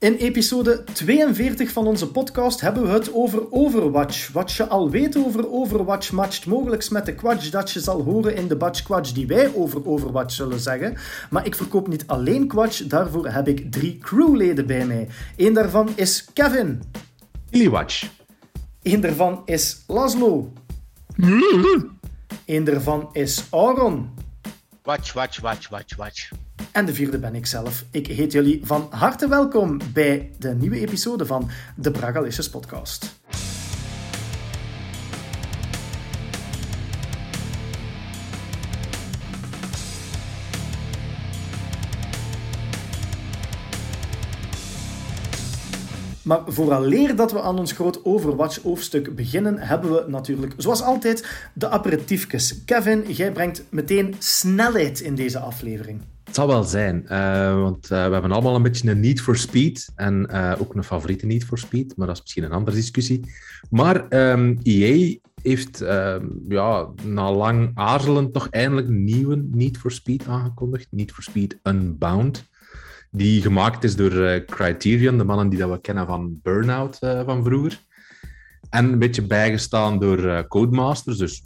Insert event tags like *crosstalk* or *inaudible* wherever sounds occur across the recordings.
In episode 42 van onze podcast hebben we het over Overwatch. Wat je al weet over Overwatch matcht mogelijk met de kwatsch dat je zal horen in de batch kwatsch die wij over Overwatch zullen zeggen. Maar ik verkoop niet alleen kwatsch, daarvoor heb ik drie crewleden bij mij. Eén daarvan is Kevin. Watch. Eén daarvan is Laszlo. Eén daarvan is Aaron. Watch, watch, watch, watch, watch. En de vierde ben ik zelf. Ik heet jullie van harte welkom bij de nieuwe episode van de Bragalicious Podcast. Maar vooraleer dat we aan ons groot Overwatch-hoofdstuk beginnen, hebben we natuurlijk, zoals altijd, de aperitiefjes. Kevin, jij brengt meteen snelheid in deze aflevering. Het zal wel zijn, uh, want uh, we hebben allemaal een beetje een need for speed en uh, ook een favoriete need for speed, maar dat is misschien een andere discussie. Maar um, ehm, EA heeft ehm, ja, na lang aarzelen toch eindelijk een nieuwe Need for Speed aangekondigd. Need for Speed Unbound. Die gemaakt is door Criterion, de mannen die dat we kennen van Burnout van vroeger. En een beetje bijgestaan door Codemasters. Dus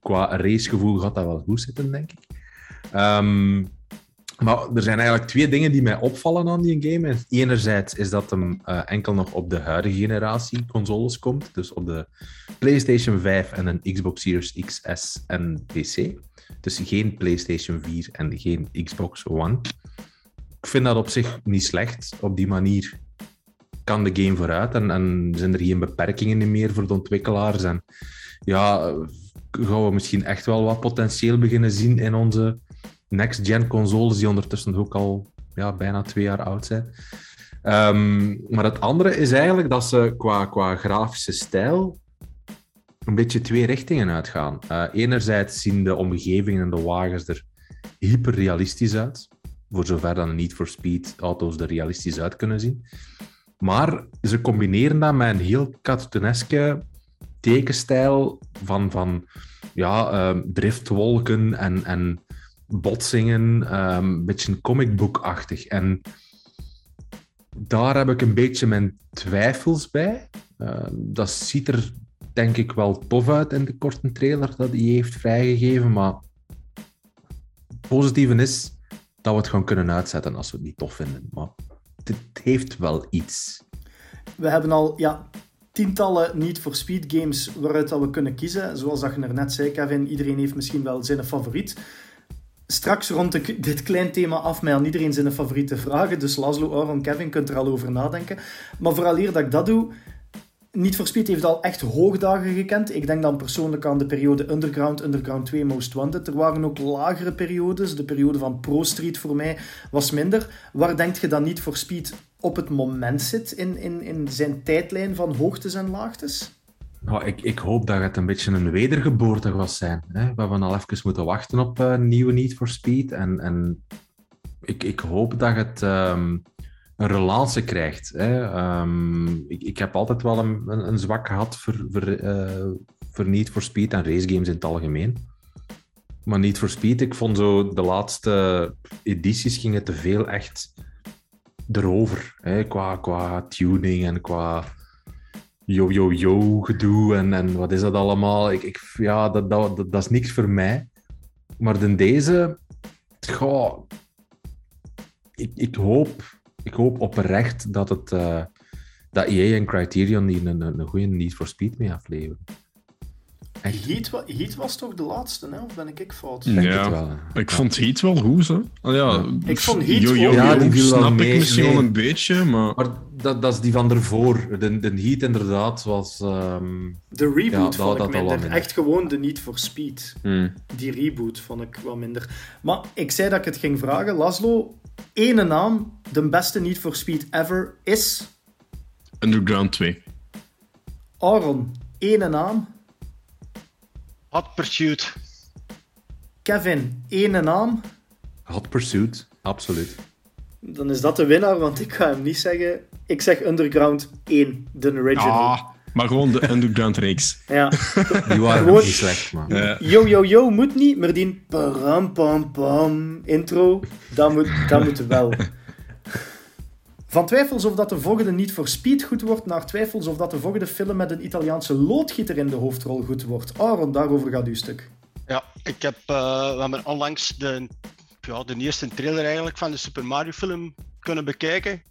qua racegevoel gaat dat wel goed zitten, denk ik. Um, maar er zijn eigenlijk twee dingen die mij opvallen aan die game. Enerzijds is dat hem uh, enkel nog op de huidige generatie consoles komt. Dus op de PlayStation 5 en een Xbox Series XS en PC. Dus geen PlayStation 4 en geen Xbox One. Ik vind dat op zich niet slecht. Op die manier kan de game vooruit en, en zijn er geen beperkingen meer voor de ontwikkelaars. En ja, gaan we misschien echt wel wat potentieel beginnen zien in onze next-gen consoles die ondertussen ook al ja, bijna twee jaar oud zijn. Um, maar het andere is eigenlijk dat ze qua, qua grafische stijl een beetje twee richtingen uitgaan. Uh, enerzijds zien de omgevingen en de wagens er hyperrealistisch uit. Voor zover dan Need for Speed auto's er realistisch uit kunnen zien. Maar ze combineren dat met een heel cartooneske tekenstijl van, van ja, uh, driftwolken en, en botsingen, um, een beetje comicbookachtig. En daar heb ik een beetje mijn twijfels bij. Uh, dat ziet er denk ik wel tof uit in de korte trailer dat hij heeft vrijgegeven, maar het positieve is dat we het gewoon kunnen uitzetten als we het niet tof vinden. Maar het heeft wel iets. We hebben al ja, tientallen niet voor speed games waaruit dat we kunnen kiezen. Zoals dat je er net zei, Kevin, iedereen heeft misschien wel zijn favoriet straks rond ik dit klein thema af met aan iedereen zijn favoriete vragen. Dus Laszlo, Aaron, Kevin kunt er al over nadenken. Maar vooral eer dat ik dat doe, niet voor Speed heeft al echt hoogdagen gekend. Ik denk dan persoonlijk aan de periode Underground, Underground 2, Most Wanted. Er waren ook lagere periodes. De periode van Pro Street voor mij was minder. Waar denk je dan niet voor Speed op het moment zit in, in, in zijn tijdlijn van hoogtes en laagtes? Nou, ik, ik hoop dat het een beetje een wedergeboorte was zijn. Hè? We hebben al even moeten wachten op uh, nieuwe Need for Speed. En, en ik, ik hoop dat het um, een relance krijgt. Hè? Um, ik, ik heb altijd wel een, een, zwak gehad voor, voor, uh, voor for Speed en racegames in het algemeen. Maar Need for Speed, ik vond zo de laatste edities gingen te veel echt erover. Hè? Qua, qua tuning en qua yo-yo-yo gedoe en, en wat is dat allemaal. Ik, ik, ja, dat, dat, dat, is niks voor mij. Maar in deze, goh, ik, ik, hoop, ik hoop oprecht dat, het, uh, dat EA en Criterion die een, een, een goede Need for Speed mee afleveren. Heat, Heat, was toch de laatste, hè? of ben ik ik fout? Ja, wel, ik vond Heat wel goed. Hè? Oh, ja, ik vond Heat yo, ja, die snap ik misschien wel een beetje, maar... Maar dat, dat is die van ervoor. De, de Heat inderdaad was... Um... De reboot ja, vond dat, ik minder. Echt gewoon de Need for Speed. Hmm. Die reboot vond ik wel minder. Maar ik zei dat ik het ging vragen. Laszlo, ene naam, de beste Need for Speed ever, is... Underground 2. Aaron, ene naam... Hot Pursuit. Kevin, ene naam? Hot Pursuit, absoluut. Dan is dat de winnaar, want ik ga hem niet zeggen. Ik zeg Underground 1, de original. Ah, maar gewoon de Underground reeks. Ja. *laughs* Die waren gewoon... niet slecht, man. Yo, yo, yo moet niet, maar die pam, pam, pam intro, dat moet, dat moet wel. Van twijfels of dat de volgende niet voor Speed goed wordt, naar twijfels of dat de volgende film met een Italiaanse loodgieter in de hoofdrol goed wordt. Aaron, daarover gaat uw stuk. Ja, ik heb, uh, we hebben onlangs de, ja, de eerste trailer eigenlijk van de Super Mario film kunnen bekijken.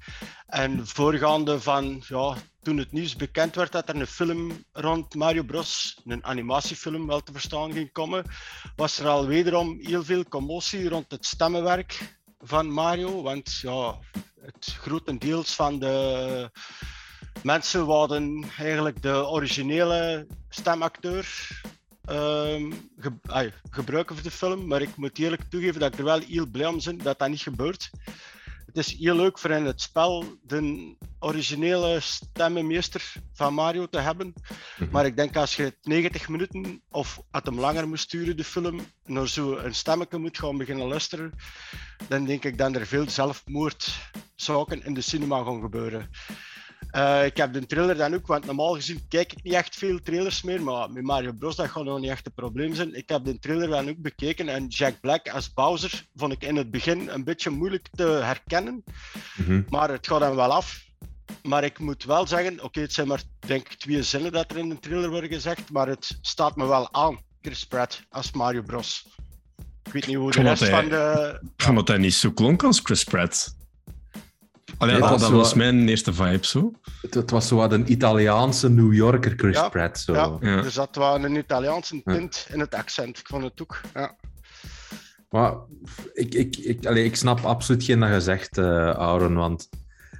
En voorgaande van, ja, toen het nieuws bekend werd dat er een film rond Mario Bros, een animatiefilm wel te verstaan ging komen, was er al wederom heel veel commotie rond het stemmenwerk van Mario. Want ja, het grotendeels van de mensen wilden eigenlijk de originele stemacteur ge gebruiken voor de film. Maar ik moet eerlijk toegeven dat ik er wel heel blij om ben dat dat niet gebeurt. Het is heel leuk voor in het spel de originele stemmenmeester van Mario te hebben. Mhm. Maar ik denk als je 90 minuten of het hem langer moet sturen, de film, naar zo'n stemmetje moet gaan beginnen luisteren, dan denk ik dat er veel zelfmoordzaken in de cinema gaan gebeuren. Uh, ik heb de trailer dan ook, want normaal gezien kijk ik niet echt veel trailers meer, maar met Mario Bros dat gaat nog niet echt een probleem zijn. Ik heb de trailer dan ook bekeken en Jack Black als Bowser vond ik in het begin een beetje moeilijk te herkennen, mhm. maar het gaat dan wel af. Maar ik moet wel zeggen, oké, het zijn maar denk ik twee zinnen dat er in de trailer worden gezegd, maar het staat me wel aan, Chris Pratt als Mario Bros. Ik weet niet hoe de rest van de... Van dat hij niet zo klonk als Chris Pratt. Allee, dat, dat was mijn eerste vibe zo. Het, was zo wat een Italiaanse New Yorker Chris Pratt. Zo. Ja, ja. dus dat was een Italiaanse tint in het accent. Ik vond het ook. Ja. Maar ik, ik, ik, allee, ik snap absoluut geen dat je zegt, uh, Aaron, want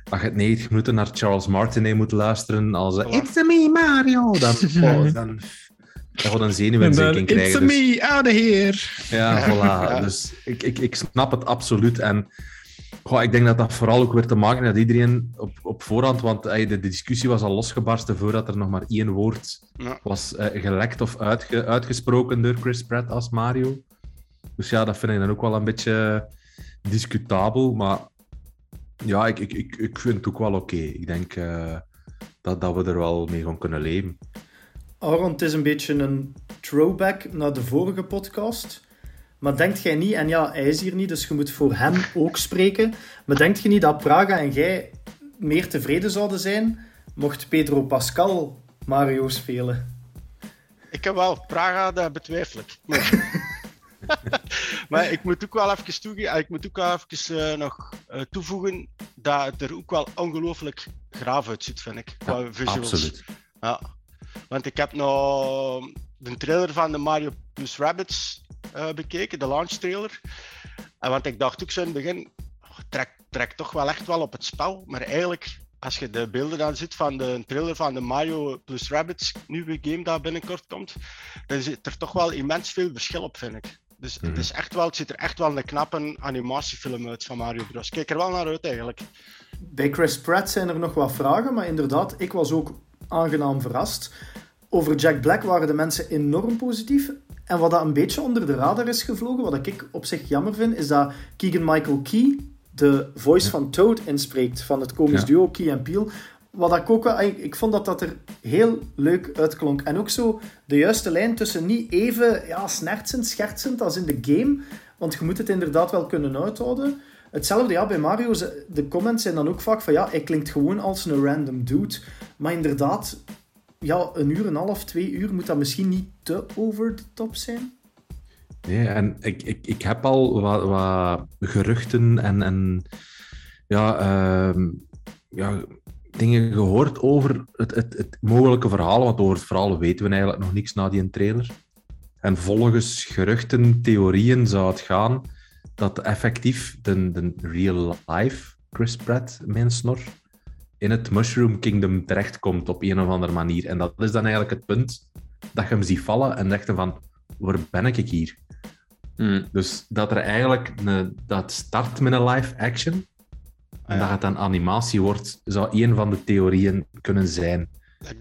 als je het 90 minuten naar Charles Martinet moet luisteren als uh, It's me, Mario, dan, *laughs* oh, dan, dan gaat een zenuwinzinking krijgen. It's dus. me, out of here. Ja, *laughs* voilà. Dus ik, ik, ik snap het absoluut. En Goh, ik denk dat dat vooral ook weer te maken met iedereen op, op voorhand, want de, de, discussie was al losgebarsten voordat er nog maar één woord was uh, gelekt of uitge, uitgesproken door Chris Pratt als Mario. Dus ja, dat vind ik dan ook wel een beetje discutabel, maar ja, ik, ik, ik, ik vind het ook wel oké. Ik denk uh, dat, dat we er wel mee gaan kunnen leven. Aaron, het is een beetje een throwback naar de vorige podcast. Maar denkt jij niet, en ja, hij is hier niet, dus je moet voor hem ook spreken. Maar denkt je niet dat Praga en jij meer tevreden zouden zijn mocht Pedro Pascal Mario spelen? Ik heb wel Praga, dat betwijfel ik. *laughs* Maar, ik moet ook wel even, toegeven, ik moet ook wel even uh, nog uh, toevoegen dat het er ook wel ongelooflijk graaf uitziet, vind ik. Qua ja, visuals. Absoluut. Ja. Want ik heb nog de trailer van de Mario plus Rabbits uh, bekeken, de launch trailer. En want ik dacht ook zo in het begin, oh, trek, trek toch wel echt wel op het spel. Maar eigenlijk, als je de beelden dan ziet van de trailer van de Mario plus Rabbids nieuwe game dat binnenkort komt, dan zit er toch wel immens veel verschil op, vind ik. Dus het, mhm. is echt wel, het ziet er echt wel een knappe animatiefilm uit van Mario Bros. Kijk er wel naar uit eigenlijk. Bij Chris Pratt zijn er nog wat vragen, maar inderdaad, ik was ook aangenaam verrast. Over Jack Black waren de mensen enorm positief. En wat dat een beetje onder de radar is gevlogen, wat ik op zich jammer vind, is dat Keegan-Michael Key de voice van Toad inspreekt, van het komisch duo Key en Peel. Wat ik ook wel, ik vond dat dat er heel leuk uitklonk. En ook zo de juiste lijn tussen niet even ja, snertsend, schertsend als in de game, want je moet het inderdaad wel kunnen uithouden. Hetzelfde ja, bij Mario, de comments zijn dan ook vaak van ja, hij klinkt gewoon als een random dude. Maar inderdaad, ja, een uur en een half, twee uur, moet dat misschien niet te over de top zijn? Nee, en ik, ik, ik heb al wat, wat geruchten en, en ja, uh, ja, dingen gehoord over het, het, het mogelijke verhaal. Want over het verhaal weten we eigenlijk nog niks na die trailer. En volgens geruchten, theorieën zou het gaan dat effectief de, de real life Chris Pratt, mijn snor, in het Mushroom Kingdom terechtkomt op een of andere manier. En dat is dan eigenlijk het punt dat je hem ziet vallen en dacht van, waar ben ik hier? Hmm. Dus dat er eigenlijk een, dat start met een live action en dat het dan animatie wordt, zou een van de theorieën kunnen zijn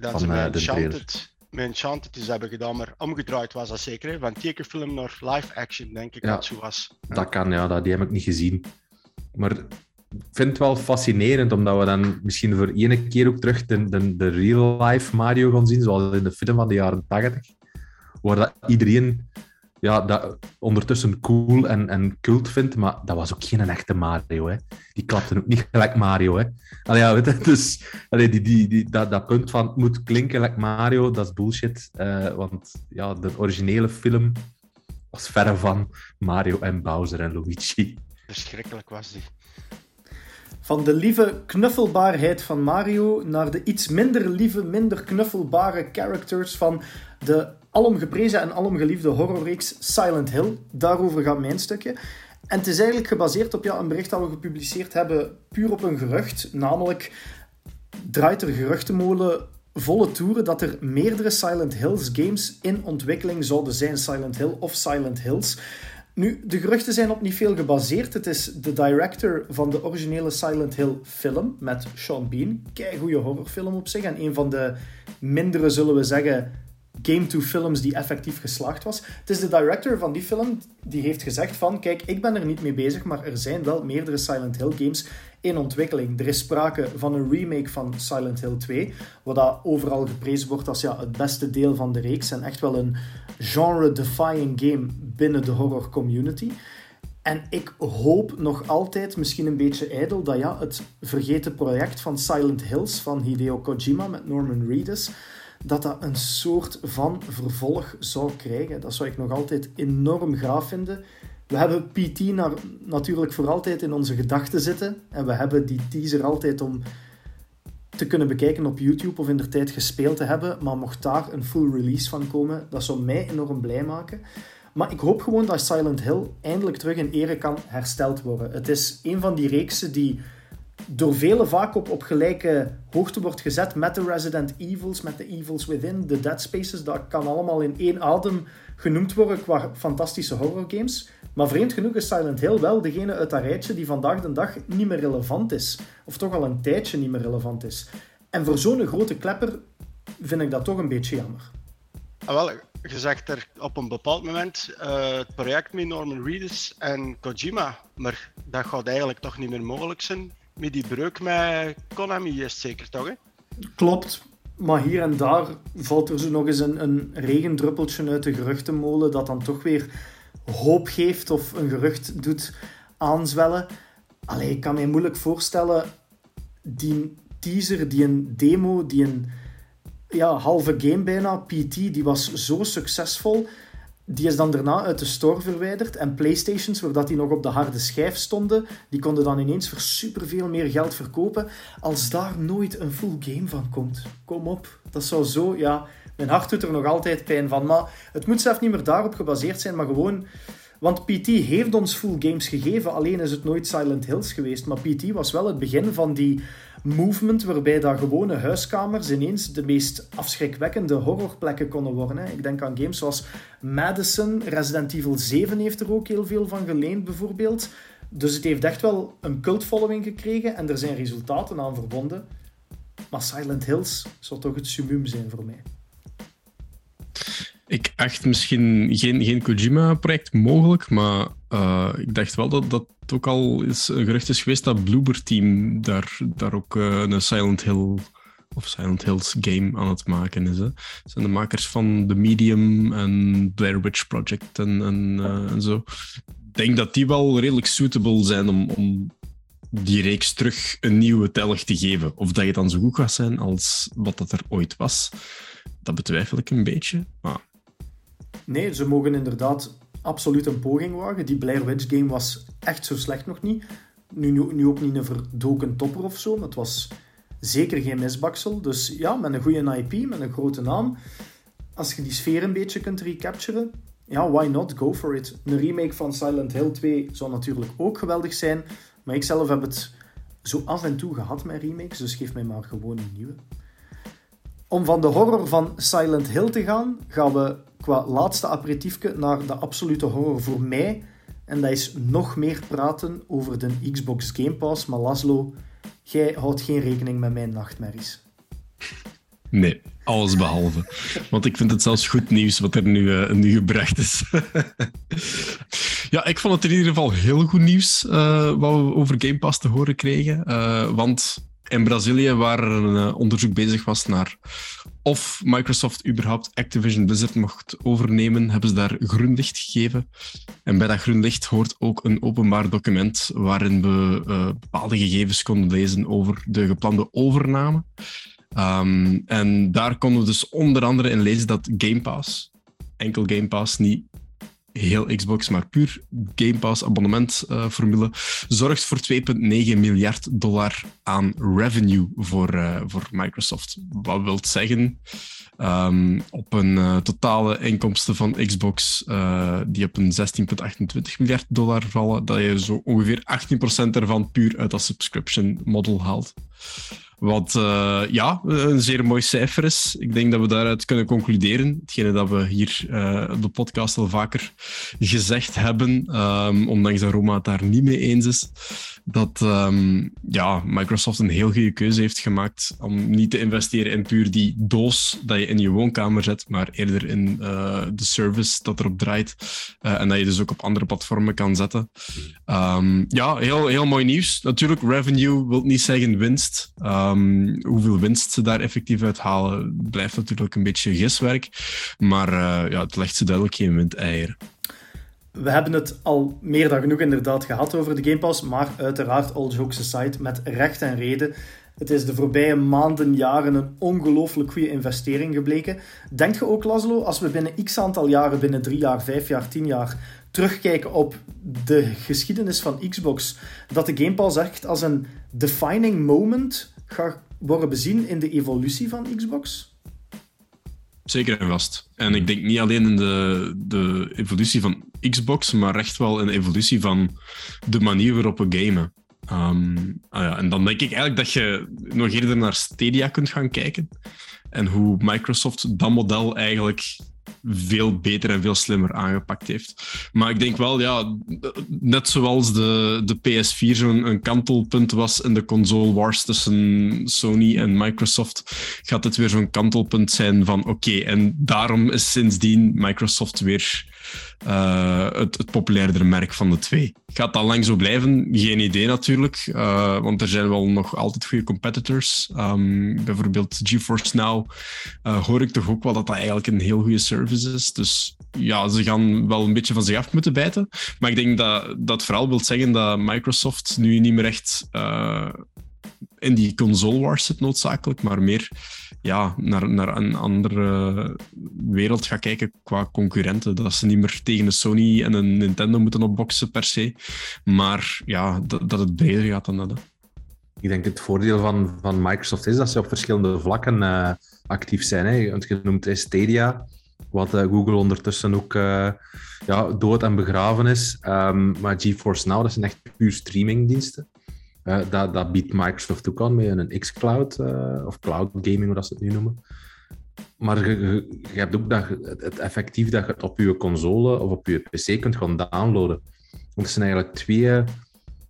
dat van uh, de trailer. Met Enchanted is hebben gedaan, maar omgedraaid was dat zeker. Van tekenfilm naar live action, denk ik dat zo was. Dat kan, ja, dat, die heb ik niet gezien. Maar vind het wel fascinerend, omdat we dan misschien voor ene keer ook terug de, de, real-life Mario gaan zien, zoals in de film van de jaren 80, waar dat iedereen ja, dat ondertussen cool en, en cult vindt, maar dat was ook geen echte Mario. Hè. Die klapte ook niet gelijk Mario. Hè. Allee, ja, weet je, *laughs* dus allee, die, die, die, dat, dat punt van het moet klinken like Mario, dat is bullshit. Uh, want ja, de originele film was verre van Mario en Bowser en Luigi. Verschrikkelijk was die. Van de lieve knuffelbaarheid van Mario naar de iets minder lieve, minder knuffelbare characters van de alomgeprezen en alomgeliefde horrorreeks Silent Hill. Daarover gaat mijn stukje. En het is eigenlijk gebaseerd op ja, een bericht dat we gepubliceerd hebben, puur op een gerucht. Namelijk draait er geruchtenmolen volle toeren dat er meerdere Silent Hills games in ontwikkeling zouden zijn. Silent Hill of Silent Hills. Nu, de geruchten zijn op niet veel gebaseerd. Het is de director van de originele Silent Hill film met Sean Bean. Kijk, goede horrorfilm op zich. En een van de mindere, zullen we zeggen, game to films die effectief geslaagd was. Het is de director van die film die heeft gezegd van, kijk, ik ben er niet mee bezig, maar er zijn wel meerdere Silent Hill games in ontwikkeling. Er is sprake van een remake van Silent Hill 2, wat dat overal geprezen wordt als ja, het beste deel van de reeks en echt wel een genre-defying game binnen de horror community. En ik hoop nog altijd, misschien een beetje ijdel, dat ja, het vergeten project van Silent Hills van Hideo Kojima met Norman Reedus, dat dat een soort van vervolg zou krijgen. Dat zou ik nog altijd enorm gaaf vinden. We hebben PT naar, natuurlijk voor altijd in onze gedachten zitten. En we hebben die teaser altijd om te kunnen bekijken op YouTube of in de tijd gespeeld te hebben. Maar mocht daar een full release van komen, dat zou mij enorm blij maken. Maar ik hoop gewoon dat Silent Hill eindelijk terug in ere kan hersteld worden. Het is een van die reeksen die door velen vaak op, op gelijke hoogte wordt gezet met de Resident Evils, met de Evils Within, de Dead Spaces. Dat kan allemaal in één adem genoemd worden qua fantastische horror games. Maar vreemd genoeg is Silent Hill wel degene uit dat rijtje die vandaag de dag niet meer relevant is. Of toch al een tijdje niet meer relevant is. En voor zo'n grote klepper vind ik dat toch een beetje jammer. Ah, wel, je zegt er op een bepaald moment uh, het project met Norman Reedus en Kojima. Maar dat gaat eigenlijk toch niet meer mogelijk zijn met die breuk met Konami is zeker toch? Hè? Klopt. Maar hier en daar valt er zo nog eens een, een regendruppeltje uit de geruchtenmolen dat dan toch weer hoop geeft of een gerucht doet aanzwellen. Allee, ik kan me moeilijk voorstellen, die teaser, die een demo, die een ja, halve game bijna, PT, die was zo succesvol. Die is dan daarna uit de store verwijderd. En Playstations, waar die nog op de harde schijf stonden, die konden dan ineens voor superveel meer geld verkopen. Als daar nooit een full game van komt. Kom op. Dat zou zo, ja... Mijn hart doet er nog altijd pijn van. Maar het moet zelf niet meer daarop gebaseerd zijn, maar gewoon... Want PT heeft ons full games gegeven, alleen is het nooit Silent Hills geweest. Maar PT was wel het begin van die movement waarbij dat gewone huiskamers ineens de meest afschrikwekkende horrorplekken konden worden. Ik denk aan games zoals Madison, Resident Evil 7 heeft er ook heel veel van geleend bijvoorbeeld. Dus het heeft echt wel een cult following gekregen en er zijn resultaten aan verbonden. Maar Silent Hills zou toch het summum zijn voor mij. Ik acht misschien geen, geen Kojima-project mogelijk, maar uh, ik dacht wel dat dat ook al is, een gerucht is geweest dat Bloober Team daar, daar ook uh, een Silent Hill of Silent Hills game aan het maken is. Hè. zijn de makers van The Medium en Blair Witch Project en, en, uh, en zo. Ik denk dat die wel redelijk suitable zijn om, om die reeks terug een nieuwe telg te geven. Of dat je dan zo goed gaat zijn als wat dat er ooit was, dat betwijfel ik een beetje. Maar Nee, ze mogen inderdaad absoluut een poging wagen. Die Blair Witch game was echt zo slecht nog niet. Nu, nu, ook niet een verdoken topper of zo, maar het was zeker geen misbaksel. Dus ja, met een goede IP, met een grote naam. Als je die sfeer een beetje kunt recapturen, ja, why not? Go for it. Een remake van Silent Hill 2 zou natuurlijk ook geweldig zijn. Maar ik zelf heb het zo af en toe gehad met remakes, dus geef mij maar gewoon een nieuwe. Om van de horror van Silent Hill te gaan, gaan we qua laatste aperitiefje naar de absolute horror voor mij. En dat is nog meer praten over de Xbox Game Pass. Maar Laszlo, jij houdt geen rekening met mijn nachtmerries. Nee, alles behalve. Want ik vind het zelfs goed nieuws wat er nu, uh, nu gebracht is. *laughs* ja, ik vond het in ieder geval heel goed nieuws uh, wat we over Game Pass te horen kregen. Uh, want in Brazilië, waar een onderzoek bezig was naar of Microsoft überhaupt Activision Blizzard mocht overnemen, hebben ze daar groen licht gegeven. En bij dat groen licht hoort ook een openbaar document waarin we uh, bepaalde gegevens konden lezen over de geplande overname. Um, en daar konden we dus onder andere in lezen dat Game Pass, enkel Game Pass, niet heel Xbox, maar puur Game Pass abonnementformule, uh, zorgt voor 2,9 miljard dollar aan revenue voor, uh, voor Microsoft. Wat wil zeggen, um, op een uh, totale inkomsten van Xbox die op een 16,28 miljard dollar vallen, dat je zo ongeveer 18% ervan puur uit dat subscription model haalt. Wat uh, ja, een zeer mooi cijfer is. Ik denk dat we daaruit kunnen concluderen. Hetgene dat we hier uh, op de podcast al vaker gezegd hebben, um, ondanks dat Roma het daar niet mee eens is, dat um, ja, Microsoft een heel goede keuze heeft gemaakt om niet te investeren in puur die doos dat je in je woonkamer zet, maar eerder in de service dat erop draait en dat je dus ook op andere platformen kan zetten. Um, ja, heel, heel mooi nieuws. Natuurlijk, revenue wil niet zeggen winst. Um, hoeveel winst ze daar effectief uit halen, blijft natuurlijk een beetje giswerk. Maar uh, ja, het legt ze duidelijk geen windeieren. We hebben het al meer dan genoeg inderdaad gehad over de Game Pass, maar uiteraard, all jokes aside, met recht en reden. Het is de voorbije maanden, jaren een ongelooflijk goede investering gebleken. Denk je ook, Laszlo, als we binnen x aantal jaren, binnen drie jaar, vijf jaar, tien jaar, terugkijken op de geschiedenis van Xbox, dat de Game Pass echt als een defining moment gaat worden bezien in de evolutie van Xbox? Zeker en vast. En ik denk niet alleen in de, de evolutie van Xbox, maar echt wel in de evolutie van de manier waarop we gamen. Um, ah ja, en dan denk ik eigenlijk dat je nog eerder naar Stadia kunt gaan kijken. En hoe Microsoft dat model eigenlijk veel beter en veel slimmer aangepakt heeft. Maar ik denk wel, ja, net zoals de, de PS4 zo'n kantelpunt was in de console wars tussen Sony en Microsoft, gaat het weer zo'n kantelpunt zijn van oké, en daarom is sindsdien Microsoft weer uh, het, het merk van de twee. Gaat dat lang zo blijven? Geen idee natuurlijk, uh, want er zijn wel nog altijd goede competitors. Um, bijvoorbeeld GeForce Now uh, hoor ik toch ook wel dat dat eigenlijk een heel goede service is. Dus ja, ze gaan wel een beetje van zich af moeten bijten. Maar ik denk dat dat vooral wil zeggen dat Microsoft nu niet meer echt in die console wars zit noodzakelijk, maar meer ja, naar, naar een andere wereld gaat kijken qua concurrenten. Dat ze niet meer tegen een Sony en een Nintendo moeten opboksen per se, maar ja, dat, het breder gaat dan dat. Ik denk het voordeel van, van Microsoft is dat ze op verschillende vlakken uh, actief zijn. Hè. Je noemt Stadia, wat uh, Google ondertussen ook uh, ja, dood en begraven is. Um, maar GeForce Now, dat zijn echt puur streamingdiensten. Dat, dat biedt Microsoft ook aan met een xCloud, uh, of cloud gaming, hoe dat ze het nu noemen. Maar je, je, hebt ook dat het effectief dat je het op je console of op je PC kunt gaan downloaden. Want het zijn eigenlijk twee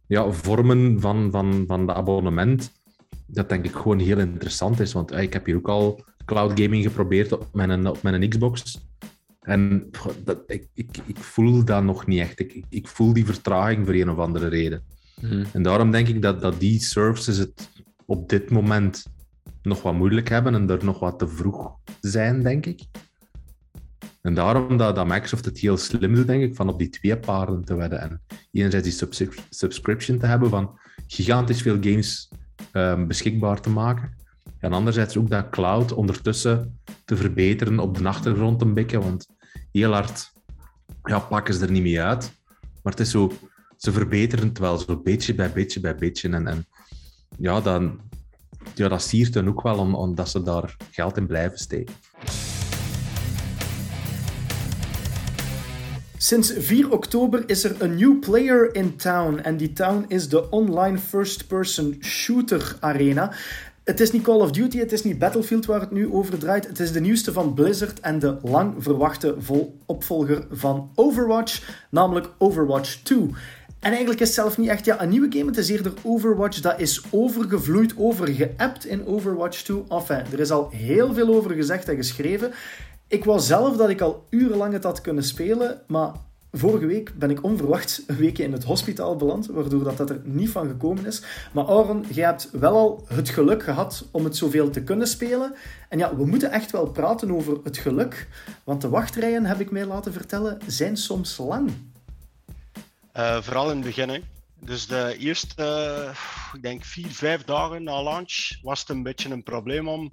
ja, vormen van, van, van de abonnement. Dat denk ik gewoon heel interessant is. Want uh, ik heb hier ook al cloud gaming geprobeerd op mijn, op mijn Xbox. En dat, ik, ik, ik voel dat nog niet echt. Ik, ik voel die vertraging voor een of andere reden. Mhm. En daarom denk ik dat, dat die services het op dit moment nog wat moeilijk hebben en er nog wat te vroeg zijn, denk ik. En daarom dat, dat Microsoft het heel slim doet, denk ik, van op die twee paarden te wedden. En enerzijds die subscription te hebben van gigantisch veel games um, beschikbaar te maken. En anderzijds ook dat cloud ondertussen te verbeteren op de achtergrond een beetje, want heel hard ja, pakken ze er niet mee uit. Maar het is zo ze verbeteren het wel, zo beetje bij beetje bij beetje. En, en ja, dan, ja, dat siert dan ook wel omdat ze daar geld in blijven steken. Sinds 4 oktober is er een new player in town. En die town is de online first-person shooter arena. Het is niet Call of Duty, het is niet Battlefield waar het nu over draait. Het is de nieuwste van Blizzard en de lang verwachte opvolger van Overwatch, namelijk Overwatch 2. En eigenlijk is het zelf niet echt ja, een nieuwe game. Het is eerder Overwatch. Dat is overgevloeid, overgeappt in Overwatch 2. Enfin, er is al heel veel over gezegd en geschreven. Ik was zelf dat ik al urenlang het had kunnen spelen, maar Vorige week ben ik onverwacht een weekje in het hospitaal beland, waardoor dat, dat er niet van gekomen is. Maar Aaron, jij hebt wel al het geluk gehad om het zoveel te kunnen spelen. En ja, we moeten echt wel praten over het geluk, want de wachtrijen, heb ik mij laten vertellen, zijn soms lang. Uh, vooral in het begin. Dus de eerste, uh, ik denk vier, vijf dagen na launch was het een beetje een probleem om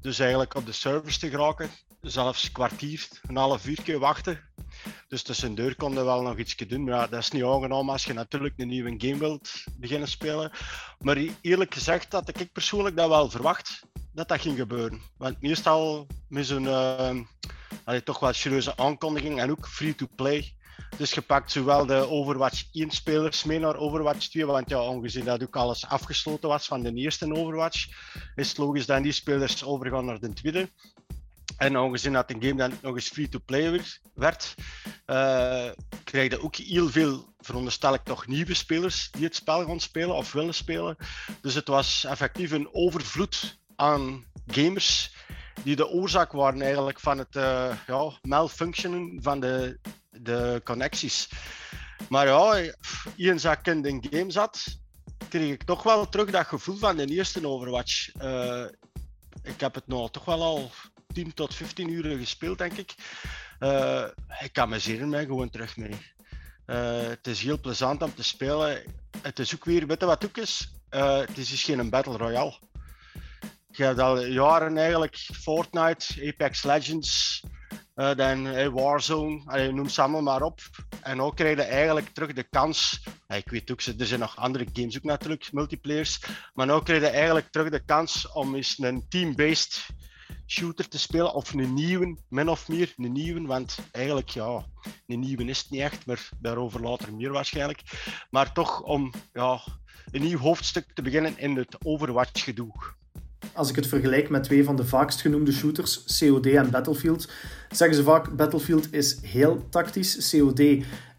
dus eigenlijk op de servers te geraken. Zelfs kwartier, een half uur wachten. Dus tussendoor konden we wel nog iets doen. Maar dat is niet aangenaam als je natuurlijk een nieuwe game wilt beginnen spelen. Maar eerlijk gezegd had ik persoonlijk dat wel verwacht dat dat ging gebeuren. Want meestal met zo'n uh, toch wel serieuze aankondiging en ook free-to-play dus je pakt zowel de Overwatch 1 spelers mee naar Overwatch 2, want ja, ongezien dat ook alles afgesloten was van de eerste Overwatch, is het logisch dat die spelers overgaan naar de tweede. En ongezien dat een game dan nog eens free-to-play werd, uh, krijg je ook heel veel, veronderstel ik toch, nieuwe spelers die het spel gaan spelen of willen spelen. Dus het was effectief een overvloed aan gamers die de oorzaak waren eigenlijk van het uh, ja, malfunctionen van de de connecties. Maar ja, eens dat in de game zat, kreeg ik toch wel terug dat gevoel van de eerste Overwatch. Uh, ik heb het nu toch wel al 10 tot 15 uur gespeeld, denk ik. Uh, ik zeer mij gewoon terug mee. Uh, het is heel plezant om te spelen. Het is ook weer, weet wat ook is? het is dus geen Battle Royale. Je hebt al jaren eigenlijk Fortnite, Apex Legends, uh, dan uh, Warzone, uh, noem ze allemaal maar op. En ook je eigenlijk terug de kans. ik weet ook, er zijn nog andere games ook natuurlijk, multiplayers. Maar nu je eigenlijk terug de kans om eens een team-based shooter te spelen. Of een nieuwe, min of meer. Een nieuwe, want eigenlijk, ja, een nieuwe is het niet echt. Maar daarover later meer waarschijnlijk. Maar toch om ja, een nieuw hoofdstuk te beginnen in het Overwatch-gedoe als ik het vergelijk met twee van de vaakst genoemde shooters, COD en Battlefield, zeggen ze vaak Battlefield is heel tactisch. COD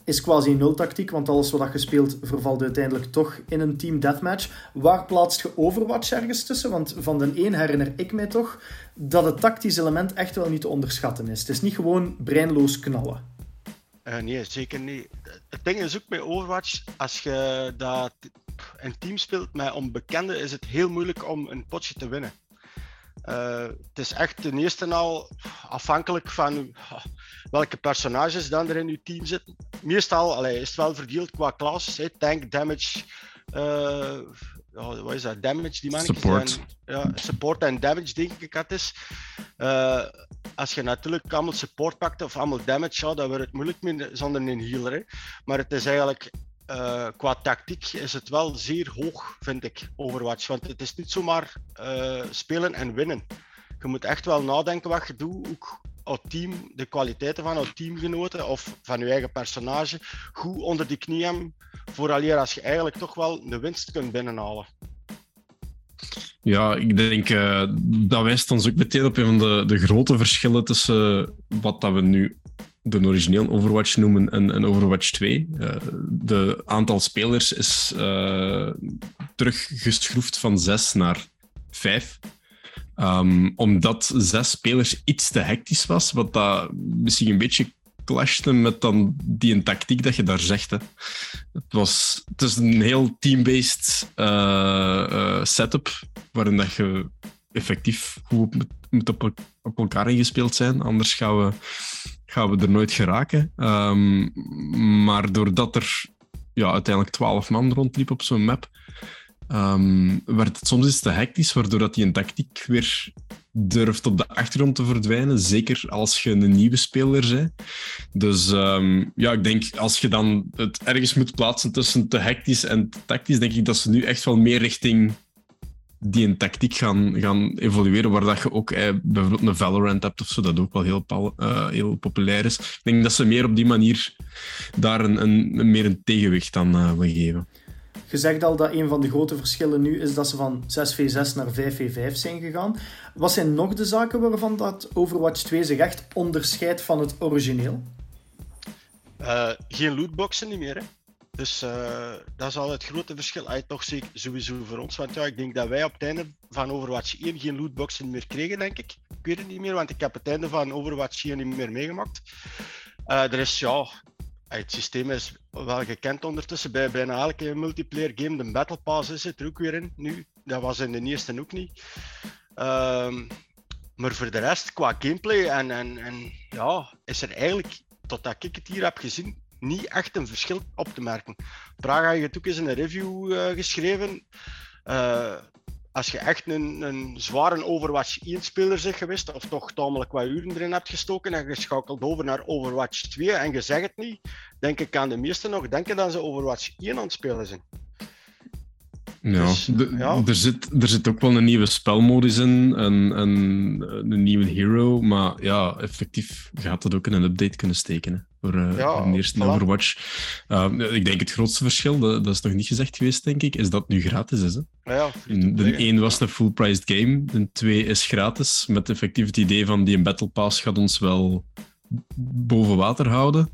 is quasi nul tactiek, want alles wat je speelt vervalt uiteindelijk toch in een team deathmatch. Waar plaatst je Overwatch ergens tussen? Want van de een herinner ik mij toch dat het tactisch element echt wel niet te onderschatten is. Het is niet gewoon breinloos knallen. Uh, nee, zeker niet. Het ding is ook bij Overwatch, als je dat een team speelt met onbekenden, is het heel moeilijk om een potje te winnen. Uh, het is echt ten eerste al afhankelijk van welke personages dan er in je team zitten. Meestal allee, is het wel verdeeld qua klasses. Tank, damage, uh, wat is dat? Damage, die mannetjes. Support. ja, support en damage, denk ik het is. Uh, als je natuurlijk allemaal support pakt of allemaal damage, ja, dan wordt het moeilijk met, zonder een healer. Hè. Maar het is eigenlijk uh, qua tactiek is het wel zeer hoog, vind ik, Overwatch. Want het is niet zomaar uh, spelen en winnen. Je moet echt wel nadenken wat je doet. Ook team, de kwaliteiten van je teamgenoten of van je eigen personage goed onder die knie hebben. Vooraleer als je eigenlijk toch wel de winst kunt binnenhalen. Ja, ik denk uh, dat wijst ons ook meteen op een van de, de grote verschillen tussen wat dat we nu de origineel Overwatch noemen en, Overwatch 2. Uh, eh, de aantal spelers is uh, teruggeschroefd van 6 naar 5. Um, ehm, omdat zes spelers iets te hectisch was, wat dat misschien een beetje clashte met dan die tactiek dat je daar zegt. Het, was, het is een heel team-based uh, setup, waarin dat je effectief goed moet, moet op, op, elkaar ingespeeld zijn. Anders gaan we, gaan we er nooit geraken. Um, maar doordat er ja, uiteindelijk twaalf man rondliep op zo'n map, um, werd het soms iets te hectisch, waardoor dat die een tactiek weer durft op de achtergrond te verdwijnen. Zeker als je een nieuwe speler bent. Dus um, ja, ik denk als je dan het ergens moet plaatsen tussen te hectisch en tactisch, denk ik dat ze nu echt wel meer richting die een tactiek gaan, gaan evolueren, waar dat je ook eh, bijvoorbeeld een Valorant hebt of zo, dat ook wel heel, uh, heel populair is. Ik denk dat ze meer op die manier daar een, een, meer een tegenwicht aan uh, willen geven. Je zegt al dat een van de grote verschillen nu is dat ze van 6v6 naar 5v5 zijn gegaan. Wat zijn nog de zaken waarvan dat Overwatch 2 zich echt onderscheidt van het origineel? Uh, geen lootboxen niet meer, hè? Dus uh, dat is al het grote verschil. Ay, toch zeker sowieso voor ons. Want ja, ik denk dat wij op het einde van Overwatch 1 geen lootboxen meer kregen, denk ik. Ik weet het niet meer, want ik heb het einde van Overwatch 1 niet meer meegemaakt. Uh, er is ja, het systeem is wel gekend ondertussen. Bij bijna elke multiplayer game, de Battle Pass is het er ook weer in nu. Dat was in de eerste ook niet. Ehm, maar voor de rest, qua gameplay en, en, en ja, is er eigenlijk, totdat ik het hier heb gezien, niet echt een verschil op te merken. Praga heeft ook eens in een review uh, geschreven. Uh, als je echt een, een zware Overwatch 1-speler bent geweest, of toch tamelijk wat uren erin hebt gestoken en schakelt over naar Overwatch 2 en je zegt het niet, denk ik aan de meesten nog denken dat ze Overwatch 1 aan het spelen zijn. Ja, dus, ja, Er, zit, er zit ook wel een nieuwe spelmodus in, een, een, een nieuwe hero, maar ja, effectief gaat dat ook in een update kunnen steken voor, uh, ja, voor de eerste Overwatch. Uh, ik denk het grootste verschil, dat, dat, is nog niet gezegd geweest, denk ik, is dat het nu gratis is. Hè? Ja, de 1 was een full-priced game, de 2 is gratis, met effectief het idee van die Battle Pass gaat ons wel boven water houden.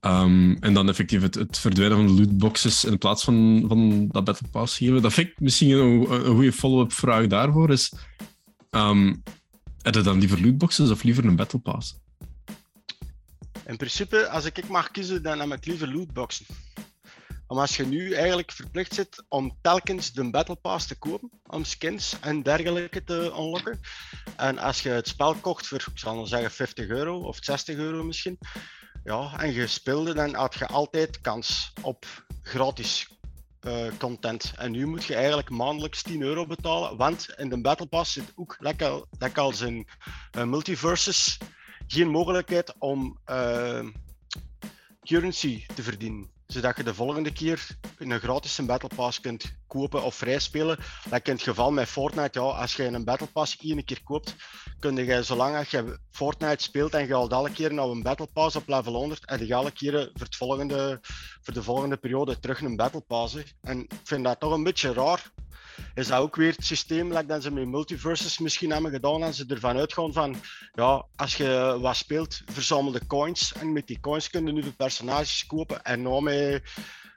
Um, en dan effectief het, het, verdwijnen van de lootboxes in plaats van, van dat Battle Pass geven. Dat vind ik misschien een, een goede follow-up vraag daarvoor. Is, um, heb je dan liever lootboxes of liever een Battle Pass? In principe, als ik mag kiezen, dan heb ik liever lootboxen. Maar als je nu eigenlijk verplicht zit om telkens de Battle Pass te kopen, om skins en dergelijke te unlocken. En als je het spel kocht voor, ik zal dan zeggen, 50 euro of 60 euro misschien, ja, en je speelde, dan had je altijd kans op gratis uh, content. En nu moet je eigenlijk maandelijks 10 euro betalen, want in de Battle Pass zit ook, lekker, lekker als in uh, multiverses, geen mogelijkheid om uh, currency te verdienen zodat je de volgende keer een gratis Battle Pass kunt kopen of vrijspelen. Dat in het geval met Fortnite, ja, als je een Battle Pass één keer koopt, kun je zolang je Fortnite speelt en je al alle keren naar een Battle Pass op level 100, en je alle keren voor, het volgende, voor de volgende periode terug een Battle Pass. En ik vind dat toch een beetje raar is dat ook weer het systeem dat ze met multiverses misschien hebben gedaan en ze ervan uitgaan van ja, als je wat speelt, verzamel de coins en met die coins kunnen nu de personages kopen. En nou met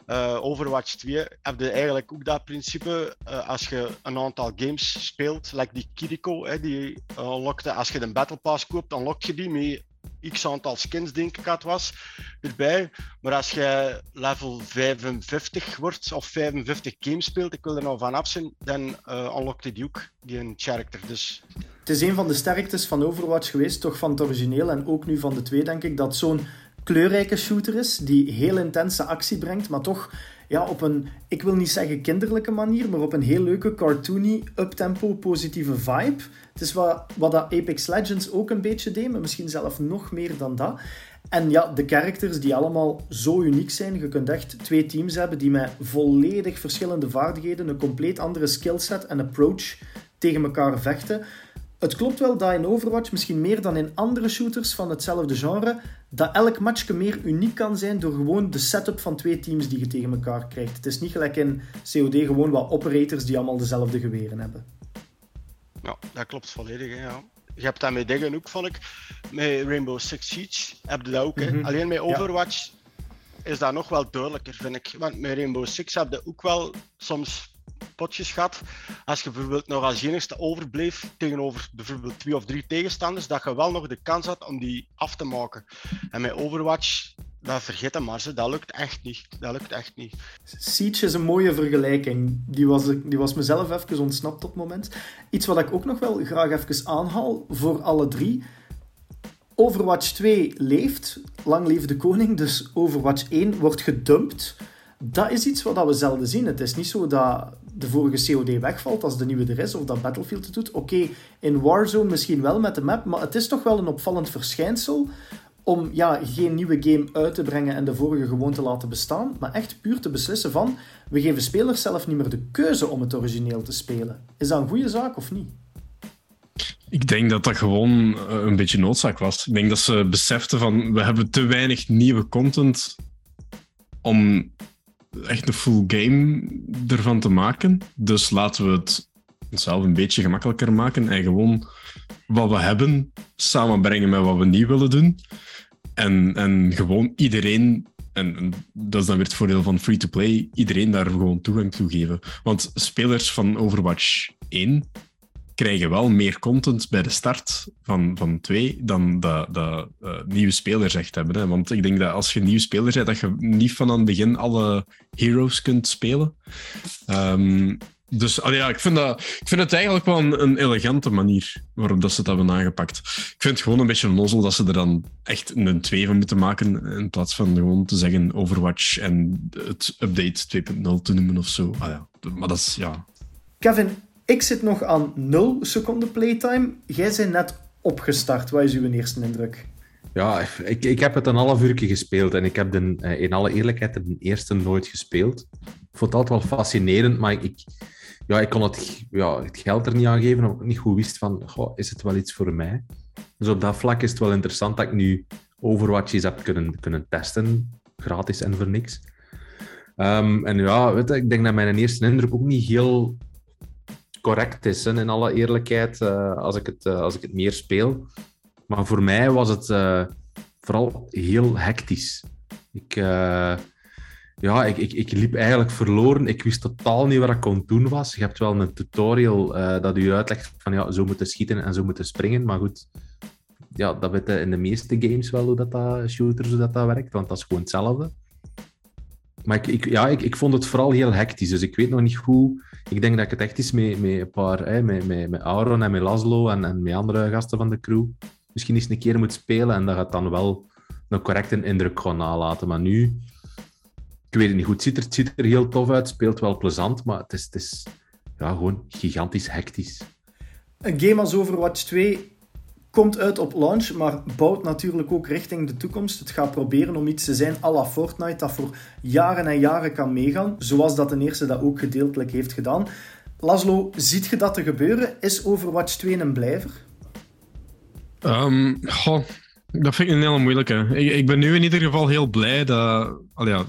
uh, Overwatch 2 heb je eigenlijk ook dat principe uh, als je een aantal games speelt, like die Kiriko, hè, die unlockte, als je een Battle Pass koopt, dan unlock je die met x aantal skins, denk ik het was, erbij. Maar als je level 55 wordt of 55 games speelt, ik wil er nou van af zijn, dan uh, unlockte die ook die een character. Dus... Het is een van de sterktes van Overwatch geweest, toch van het origineel en ook nu van de twee, denk ik, dat zo'n kleurrijke shooter is, die heel intense actie brengt, maar toch ja, op een, ik wil niet zeggen kinderlijke manier, maar op een heel leuke, cartoony, uptempo, positieve vibe. Het is wat, dat Apex Legends ook een beetje deed, misschien zelf nog meer dan dat. En ja, de characters die allemaal zo uniek zijn. Je kunt echt twee teams hebben die met volledig verschillende vaardigheden, een compleet andere skillset en approach tegen elkaar vechten. Het klopt wel dat in Overwatch, misschien meer dan in andere shooters van hetzelfde genre, dat elk matchje meer uniek kan zijn door gewoon de setup van twee teams die je tegen elkaar krijgt. Het is niet gelijk in COD gewoon wat operators die allemaal dezelfde geweren hebben. Ja, dat klopt volledig. Hè, ja. Je hebt dat met dingen ook, vond ik. Met Rainbow Six Siege heb je dat ook. Mm Alleen met Overwatch is dat nog wel duidelijker, vind ik. Want met Rainbow Six heb je ook wel soms potjes gehad. Als je bijvoorbeeld nog als enigste overbleef tegenover bijvoorbeeld twee of drie tegenstanders, dat je wel nog de kans had om die af te maken. En met Overwatch, dat vergeet hem maar, dat lukt echt niet. Dat lukt echt niet. Siege is een mooie vergelijking. Die was, die was mezelf even ontsnapt op het moment. Iets wat ik ook nog wel graag even aanhaal voor alle drie. Overwatch 2 leeft, lang leeft de koning, dus Overwatch 1 wordt gedumpt. Dat is iets wat we zelden zien. Het is niet zo dat de vorige COD wegvalt als de nieuwe er is, of dat Battlefield het doet. Oké, in Warzone misschien wel met de map, maar het is toch wel een opvallend verschijnsel om ja, geen nieuwe game uit te brengen en de vorige gewoon te laten bestaan, maar echt puur te beslissen van, we geven spelers zelf niet meer de keuze om het origineel te spelen. Is dat een goede zaak of niet? Ik denk dat dat gewoon eh, een beetje noodzaak was. Ik denk dat ze beseften van, we hebben te weinig nieuwe content om echt een full game ervan te maken. Dus laten we het zelf een beetje gemakkelijker maken en gewoon wat we hebben samenbrengen met wat we niet willen doen. En, en gewoon iedereen, en, dat is dan weer het voordeel van free-to-play, iedereen daar gewoon toegang toe geven. Want spelers van Overwatch 1 krijgen wel meer content bij de start van, van 2 dan dat, uh, nieuwe spelers echt hebben. Hè? Want ik denk dat als je een nieuwe speler bent, dat je niet van aan het begin alle heroes kunt spelen. Um, dus ja, ik, vind dat, ik vind het eigenlijk wel een, een, elegante manier waarop dat ze het hebben aangepakt. Ik vind het gewoon een beetje nozzel dat ze er dan echt een 2 van moeten maken in plaats van gewoon te zeggen Overwatch en het update 2.0 te noemen of zo. Ah, ja. Maar dat is, ja... Kevin, ik zit nog aan 0 seconden playtime. Jij bent net opgestart. Wat is uw eerste indruk? Ja, ik, ik heb het een half uur gespeeld en ik heb de, eh, in alle eerlijkheid de eerste nooit gespeeld. Ik vond het altijd wel fascinerend, maar ik, ja, ik kon het, ja, het geld er niet aan geven, omdat ik niet goed wist van, goh, is het wel iets voor mij? Dus op dat vlak is het wel interessant dat ik nu Overwatch eens heb kunnen, kunnen testen, gratis en voor niks. Um, en ja, weet je, ik denk dat mijn eerste indruk ook niet heel correct is, in alle eerlijkheid, uh, als, ik het, uh, als ik het meer speel. Maar voor mij was het uh, vooral heel hectisch. Ik, ja, ik, ik, ik liep eigenlijk verloren. Ik wist totaal niet wat ik kon doen was. Je hebt wel een tutorial uh, dat u uitlegt van ja, zo moeten schieten en zo moeten springen. Maar goed, ja, dat weet in de meeste games wel hoe dat, dat shooters hoe dat, dat werkt, want dat is gewoon hetzelfde. Maar ik, ik, ja, ik, ik vond het vooral heel hectisch, dus ik weet nog niet hoe. Ik denk dat ik het echt is met, met een paar, hè, met, met, met Auron en met Laszlo en, en met andere gasten van de crew. Misschien eens een keer moet spelen en dat gaat dan wel een correcte indruk gaan nalaten. Maar nu, ik weet het niet goed. Het ziet er, het ziet er heel tof uit, speelt wel plezant, maar het is, het is ja, gewoon gigantisch hectisch. Een game als Overwatch 2 komt uit op launch, maar bouwt natuurlijk ook richting de toekomst. Het gaat proberen om iets te zijn à la Fortnite, dat voor jaren en jaren kan meegaan, zoals dat de eerste dat ook gedeeltelijk heeft gedaan. Laszlo, ziet je dat te gebeuren? Is Overwatch 2 een blijver? Um, goh, dat vind ik een hele moeilijke. Ik, ik, ben nu in ieder geval heel blij dat... Al ja,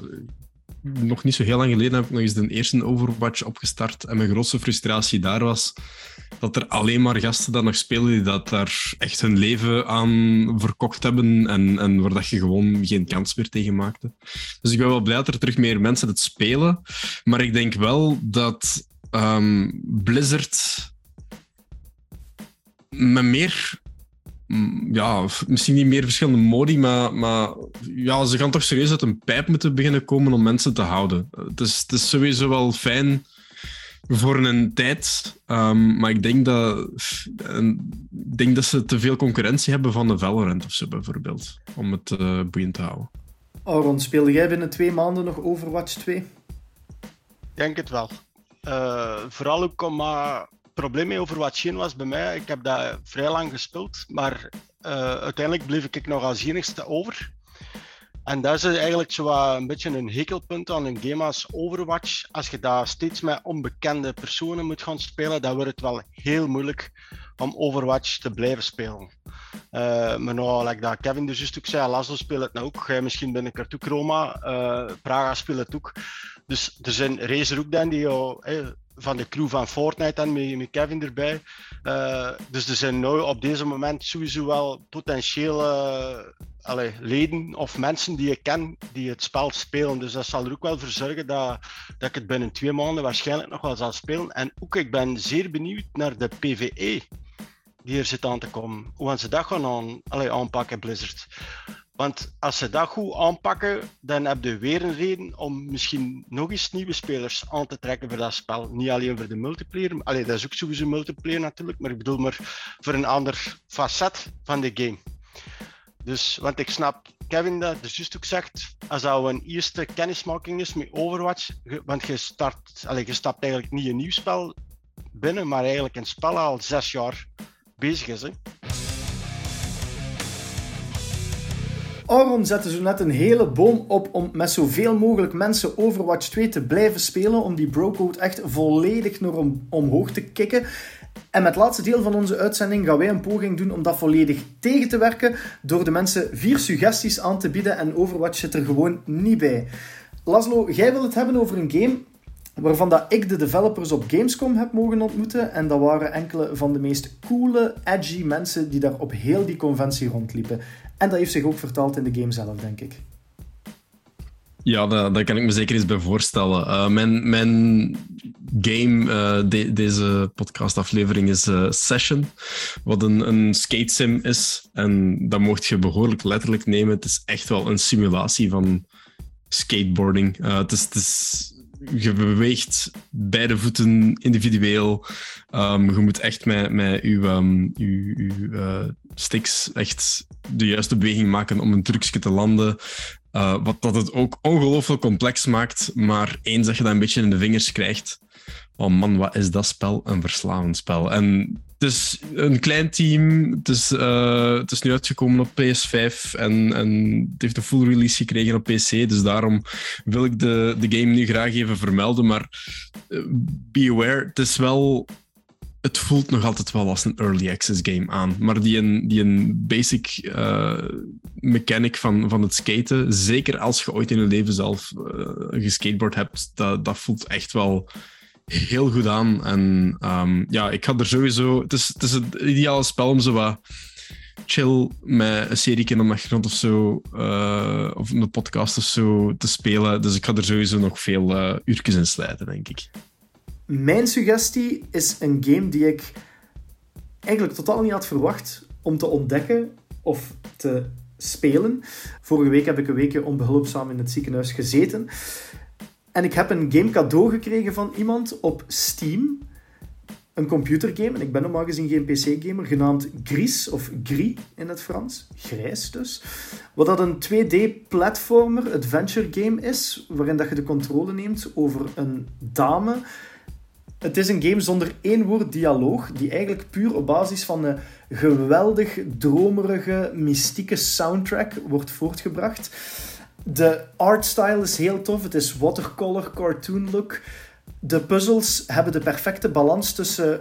nog niet zo heel lang geleden heb ik nog eens de eerste Overwatch opgestart. En mijn grootste frustratie daar was dat er alleen maar gasten dat nog spelen die dat daar echt hun leven aan verkocht hebben en, en waar dat je gewoon geen kans meer tegen maakte. Dus ik ben wel blij dat er terug meer mensen het spelen. Maar ik denk wel dat um, Blizzard met meer ja, misschien niet meer verschillende modi, maar, maar ja, ze gaan toch serieus uit een pijp moeten beginnen komen om mensen te houden. Het is, het is sowieso wel fijn voor een tijd, um, maar ik denk dat, ik denk dat ze te veel concurrentie hebben van de Valorant of zo bijvoorbeeld, om het uh, boeiend te houden. Aaron, speelde jij binnen twee maanden nog Overwatch 2? Ik denk het wel. Uh, vooral ook om uh, probleem mee Overwatch 1 was bij mij, ik heb dat vrij lang gespeeld, maar uh, uiteindelijk bleef ik nog als enigste over. En dat is eigenlijk zo een beetje een hekelpunt aan een game als Overwatch. Als je daar steeds met onbekende personen moet gaan spelen, dan wordt het wel heel moeilijk om Overwatch te blijven spelen. Uh, maar nou, like dat Kevin dus juist ook zei, Laszlo speelt het nou ook. Jij misschien ben ik er ook Roma. Uh, Praga speelt het ook. Dus er zijn racers ook dan die jou, van de crew van Fortnite en met, met Kevin erbij. Uh, dus er zijn nu op deze moment sowieso wel potentiële uh, leden of mensen die ik ken die het spel spelen. Dus dat zal er ook wel voor zorgen dat, dat ik het binnen twee maanden waarschijnlijk nog wel zal spelen. En ook ik ben zeer benieuwd naar de PvE die er zit aan te komen. Hoe gaan ze dat gaan aan, allee, aanpakken, Blizzard? Want als ze dat goed aanpakken, dan heb je weer een reden om misschien nog eens nieuwe spelers aan te trekken voor dat spel. Niet alleen voor de multiplayer, allee, dat is ook sowieso multiplayer natuurlijk, maar ik bedoel maar voor een ander facet van de game. Dus, want ik snap Kevin dat dus juist ook zegt, als dat een eerste kennismaking is met Overwatch, want je, start, allee, je stapt eigenlijk niet een nieuw spel binnen, maar eigenlijk een spel al zes jaar bezig is. Hè. Auron zette zo net een hele boom op om met zoveel mogelijk mensen Overwatch 2 te blijven spelen, om die brocode echt volledig naar om, omhoog te kicken. En met het laatste deel van onze uitzending gaan wij een poging doen om dat volledig tegen te werken door de mensen vier suggesties aan te bieden en Overwatch zit er gewoon niet bij. Laszlo, jij wil het hebben over een game waarvan dat ik de developers op Gamescom heb mogen ontmoeten. En dat waren enkele van de meest coole, edgy mensen die daar op heel die conventie rondliepen. En dat heeft zich ook vertaald in de game zelf, denk ik. Ja, daar, kan ik me zeker eens bij voorstellen. Uh, mijn, mijn game, de, deze podcastaflevering, is uh, Session, wat een, een skate sim is. En dat mocht je behoorlijk letterlijk nemen. Het is echt wel een simulatie van skateboarding. het is je beweegt beide voeten individueel. Um, je moet echt met, met je, uw, uw uh, sticks echt de juiste beweging maken om een trucje te landen. Uh, wat dat het ook ongelooflijk complex maakt. Maar eens dat je dat een beetje in de vingers krijgt, oh man, wat is dat spel? Een verslavend spel. En het is een klein team. Het is, is nu uitgekomen op PS5 en, en het heeft een full release gekregen op PC. Dus daarom wil ik de, de game nu graag even vermelden. Maar uh, be aware, het is wel het voelt nog altijd wel als een early access game aan. Maar die een, die een basic uh, mechanic van, van het skaten, zeker als je ooit in je leven zelf geskateboard hebt, dat, dat voelt echt wel heel goed aan. En um, ja, ik ga er sowieso. Het is, het is het ideale spel om zo wat chill met een serie op de achtergrond of zo, uh, of een podcast of zo te spelen. Dus ik ga er sowieso nog veel uh, uurtjes in slijten, denk ik. Mijn suggestie is een game die ik eigenlijk totaal niet had verwacht om te ontdekken of te spelen. Vorige week heb ik een weekje onbehulpzaam in het ziekenhuis gezeten. En ik heb een game cadeau gekregen van iemand op Steam. Een computergame, en ik ben normaal gezien geen PC-gamer, genaamd Gris, of Gris in het Frans. Grijs dus. Wat dat een 2D-platformer adventure game is, waarin dat je de controle neemt over een dame. Het is een game zonder één woord dialoog, die eigenlijk puur op basis van een geweldig dromerige, mystieke soundtrack wordt voortgebracht. De artstyle is heel tof. Het is watercolor cartoon look. De puzzels hebben de perfecte balans tussen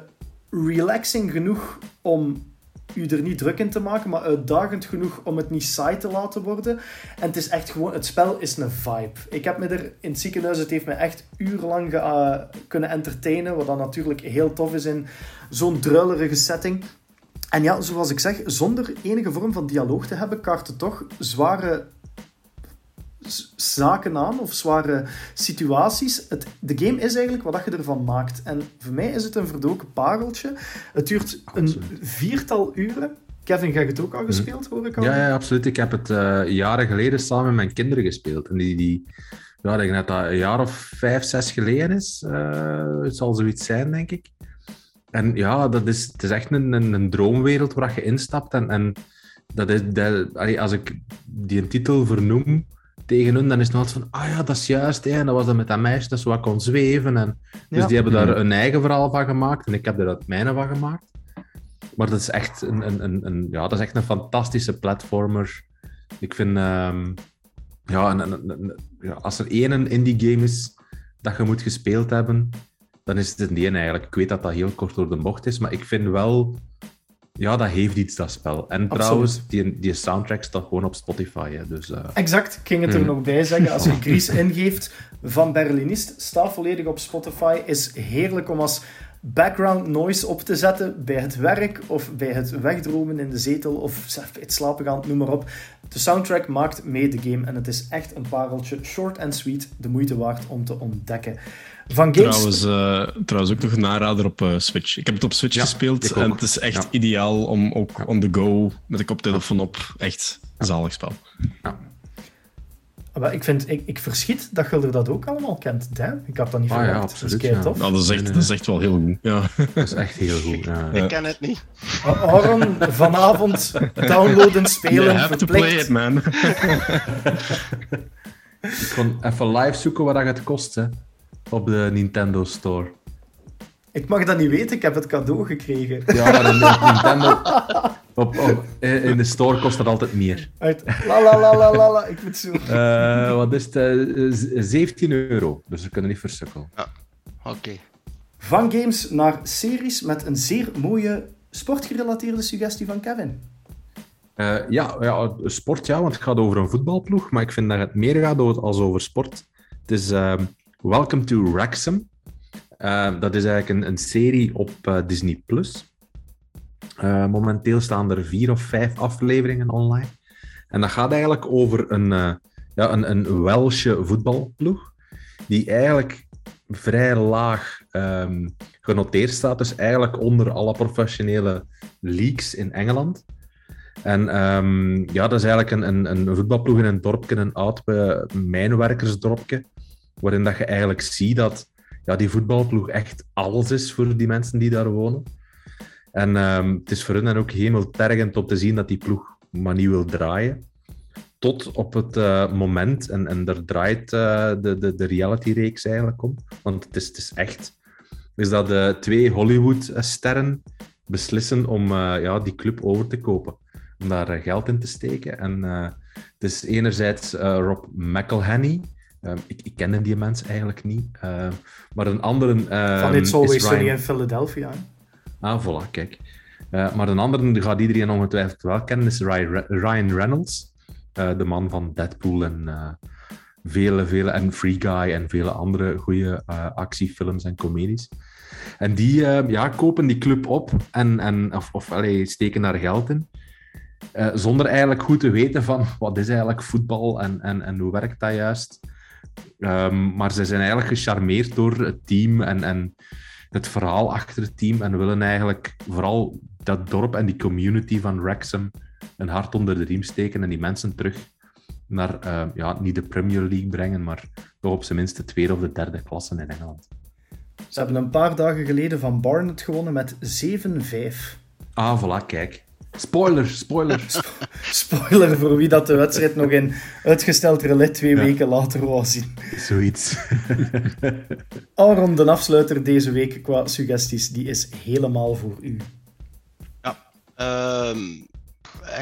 relaxing genoeg om u er niet druk in te maken, maar uitdagend genoeg om het niet saai te laten worden. En het is echt gewoon, het spel is een vibe. Ik heb me er in het ziekenhuis, het heeft me echt urenlang uh, kunnen entertainen, wat dan natuurlijk heel tof is in zo'n drullerige setting. En ja, zoals ik zeg, zonder enige vorm van dialoog te hebben, kaart toch zware zaken aan of zware situaties. Het, de game is eigenlijk wat je ervan maakt. En voor mij is het een verdoken pareltje. Het duurt een viertal uren. Kevin, jij het ook al gespeeld, hoor ik al? Ja, ja absoluut. Ik heb het uh, jaren geleden samen met mijn kinderen gespeeld. En die, die ja, ik denk dat dat een jaar of vijf, zes geleden is. Uh, het zal zoiets zijn, denk ik. En ja, dat is, het is echt een, een, een droomwereld waar je instapt. En, en dat is, dat, als ik die titel vernoem, tegen hun, dan is het nog altijd van, ah ja, dat is juist, hè. en dat was dan met dat meisje dat zo wat kon zweven. En, dus die hebben daar mhm. een eigen verhaal van gemaakt en ik heb er het mijne van gemaakt. Maar dat is echt een, een, een, een ja, dat is echt een fantastische platformer. Ik vind, um, ja, een, ja, als er één indie game is dat je moet gespeeld hebben, dan is het die eigenlijk. Ik weet dat dat heel kort door de bocht is, maar ik vind wel ja, dat heeft iets, dat spel. En trouwens, die, die soundtrack staat gewoon op Spotify. Hè, dus, uh... Exact, ik ging het er mm. nog bij zeggen. Als je *laughs* Gries ingeeft van Berlinist, staat volledig op Spotify. Is heerlijk om als background noise op te zetten bij het werk of bij het wegdromen in de zetel of bij het slapen gaan, noem maar op. De soundtrack maakt mee de game en het is echt een pareltje. Short en sweet, de moeite waard om te ontdekken. Van games... trouwens, uh, trouwens ook nog een aanrader op uh, Switch. Ik heb het op Switch gespeeld en het is echt ideaal om ook on the go met de koptelefoon op. Echt een zalig spel. Ja. Maar ik, vind, ik, ik verschiet dat Gulder dat ook allemaal kent. Damn, ik had dat niet ah, verwacht. Ja, absoluut, dat is tof. Nou, dat, is echt, dat is echt wel heel goed. Ja. *laughs* Dat is echt heel goed. Ja. Ik ken het niet. Aaron, vanavond downloaden, spelen, You have to play it, man. *laughs* ik kon even live zoeken wat dat het kost hè, op de Nintendo Store. Ik mag dat niet weten, ik heb het cadeau gekregen. Ja, maar in de Nintendo... Op, op, in de store kost dat altijd meer. Uit. La la la la la, ik moet zo. Uh, wat is het? Uh, eh, 17 euro, dus we kunnen niet versukkelen. Ja, oké. Van games naar series met een zeer mooie sportgerelateerde suggestie van Kevin. Uh, ja, ja, sport ja, want het gaat over een voetbalploeg, maar ik vind dat het meer gaat als over sport. Het is Welcome to Wrexham. dat is eigenlijk een, een serie op Disney+. Plus. Uh, momenteel staan er vier of vijf afleveringen online. En dat gaat eigenlijk over een, uh, ja, een, een Welsche voetbalploeg, die eigenlijk vrij laag ehm, genoteerd staat, dus eigenlijk onder alle professionele leagues in Engeland. En ehm, ja, dat is eigenlijk een, een, een voetbalploeg in een dorpje, een oud eh, mijnwerkersdorpje, waarin dat je eigenlijk ziet dat ja, die voetbalploeg echt alles is voor die mensen die daar wonen. En ehm, het is voor hen ook hemeltergend om te zien dat die ploeg maar niet wil draaien. Tot op het uh, moment, en, en daar draait uh, de, de, de reality-reeks eigenlijk om. Want het is, het is echt, is dat de twee Hollywood-sterren beslissen om uh, ja, die club over te kopen. Om daar geld in te steken. En het is enerzijds Rob McElhenney. Ik, ik kende die mensen eigenlijk niet. maar een andere. Van It's Always Sunny in Philadelphia. Ah, voilà, kijk. maar een andere die gaat iedereen ongetwijfeld wel kennen, is Ryan Reynolds. Uh, de man van Deadpool en uh, vele, vele, en Free Guy en vele andere goede actiefilms en comedies. En die ja, kopen die club op en, en, of, of allee, steken daar geld in. zonder eigenlijk goed te weten van wat is eigenlijk voetbal en, en, en hoe werkt dat juist. Um, maar ze zijn eigenlijk gecharmeerd door het team en, en het verhaal achter het team en willen eigenlijk vooral dat dorp en die community van Wrexham een hart onder de riem steken en die mensen terug naar, uh, ja, niet de Premier League brengen, maar toch op zijn minst de tweede of de derde klasse in Engeland. Ze hebben een paar dagen geleden van Barnet gewonnen met 7-5. Ah, voilà, kijk. Spoiler, spoiler. *laughs* spoiler voor wie dat de wedstrijd nog in uitgesteld relais twee weken later wou zien. Zoiets. *laughs* Aaron, de afsluiter deze week qua suggesties, die is helemaal voor u. Ja, um,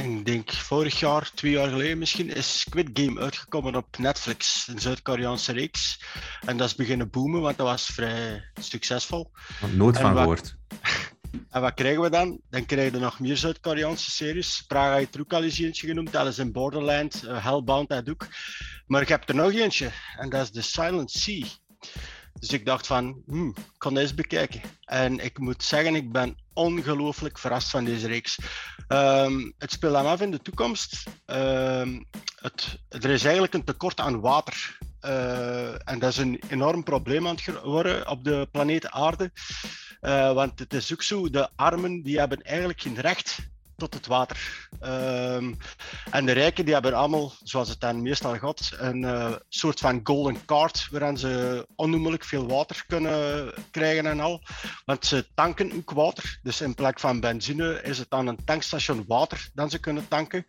ik denk vorig jaar, twee jaar geleden misschien, is Squid Game uitgekomen op Netflix, een Zuid-Koreaanse reeks. En dat is beginnen boomen, want dat was vrij succesvol. Nooit van gehoord. *laughs* En wat krijgen we dan? Dan krijgen we nog meer Zuid-Koreaanse series. Praga heeft er ook al eentje genoemd. Dat is in Borderland, uh, Hellbound, dat ook. Maar ik heb er nog eentje. En dat is The Silent Sea. Dus ik dacht van, hmm, ik kan eens bekijken. En ik moet zeggen, ik ben ongelooflijk verrast van deze reeks. Um, het speelt dan af in de toekomst. Um, het, er is eigenlijk een tekort aan water. Uh, en dat is een enorm probleem aan het worden op de planeet Aarde. Uh, want het is ook zo, de armen die hebben eigenlijk geen recht tot het water. Um, en de rijken die hebben allemaal, zoals het dan meestal gaat, een uh, soort van golden card, waarin ze onnoemelijk veel water kunnen krijgen en al. Want ze tanken ook water. Dus in plek van benzine is het aan een tankstation water dat ze kunnen tanken.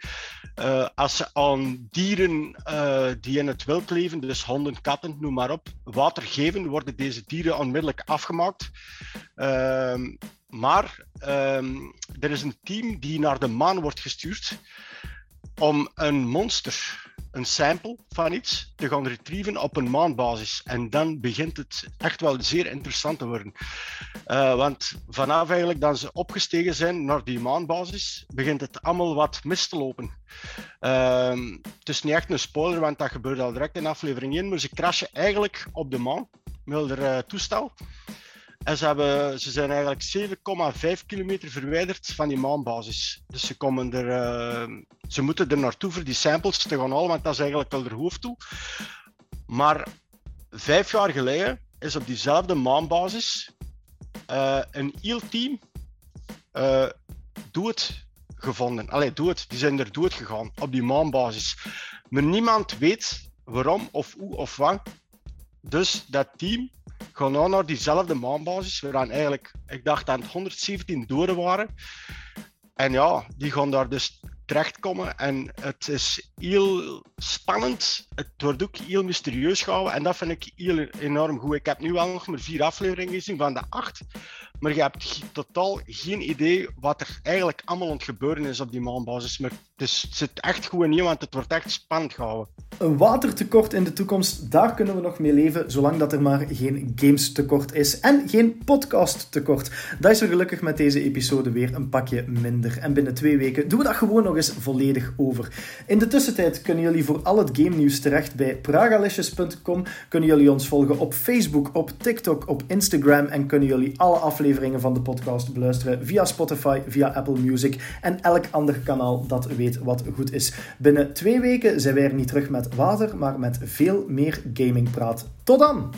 Uh, als ze aan dieren uh, die in het wild leven, dus honden, katten, noem maar op, water geven, worden deze dieren onmiddellijk afgemaakt. Uh, maar um, er is een team die naar de maan wordt gestuurd om een monster, een sample van iets, te gaan retrieven op een maanbasis. En dan begint het echt wel zeer interessant te worden. Uh, want vanaf eigenlijk dat ze opgestegen zijn naar die maanbasis, begint het allemaal wat mis te lopen. Uh, het is niet echt een spoiler, want dat gebeurt al direct in aflevering 1, maar ze crashen eigenlijk op de maan met hun uh, toestel. En ze, hebben, ze zijn eigenlijk 7,5 kilometer verwijderd van die maanbasis. Dus ze, komen er, uh, ze moeten er naartoe voor die samples te gaan halen, want dat is eigenlijk wel hun hoofddoel. Maar vijf jaar geleden is op diezelfde maanbasis uh, een eel-team uh, dood gevonden. Allee, dood. Die zijn er dood gegaan op die maanbasis. Maar niemand weet waarom of hoe of wat. Dus dat team gaan naar diezelfde maanbasis. We gaan eigenlijk, ik dacht dat het 117 doden waren. En ja, die gaan daar dus terechtkomen. En het is heel spannend. Het wordt ook heel mysterieus gehouden. En dat vind ik heel enorm goed. Ik heb nu wel nog maar vier afleveringen gezien van de acht. Maar je hebt totaal geen idee wat er eigenlijk allemaal aan het gebeuren is op die maanbasis. Maar is, het zit echt goed in, want het wordt echt spannend gehouden. Een watertekort in de toekomst, daar kunnen we nog mee leven, zolang dat er maar geen games tekort is en geen podcast tekort. Dat is er gelukkig met deze episode weer een pakje minder. En binnen twee weken doen we dat gewoon nog eens volledig over. In de tussentijd kunnen jullie voor al het game nieuws terecht bij pragalicious.com. Kunnen jullie ons volgen op Facebook, op TikTok, op Instagram en kunnen jullie alle afleveringen van de podcast beluisteren via Spotify, via Apple Music en elk ander kanaal dat weet wat goed is. Binnen twee weken zijn wij er niet terug met water, maar met veel meer gamingpraat. Tot dan!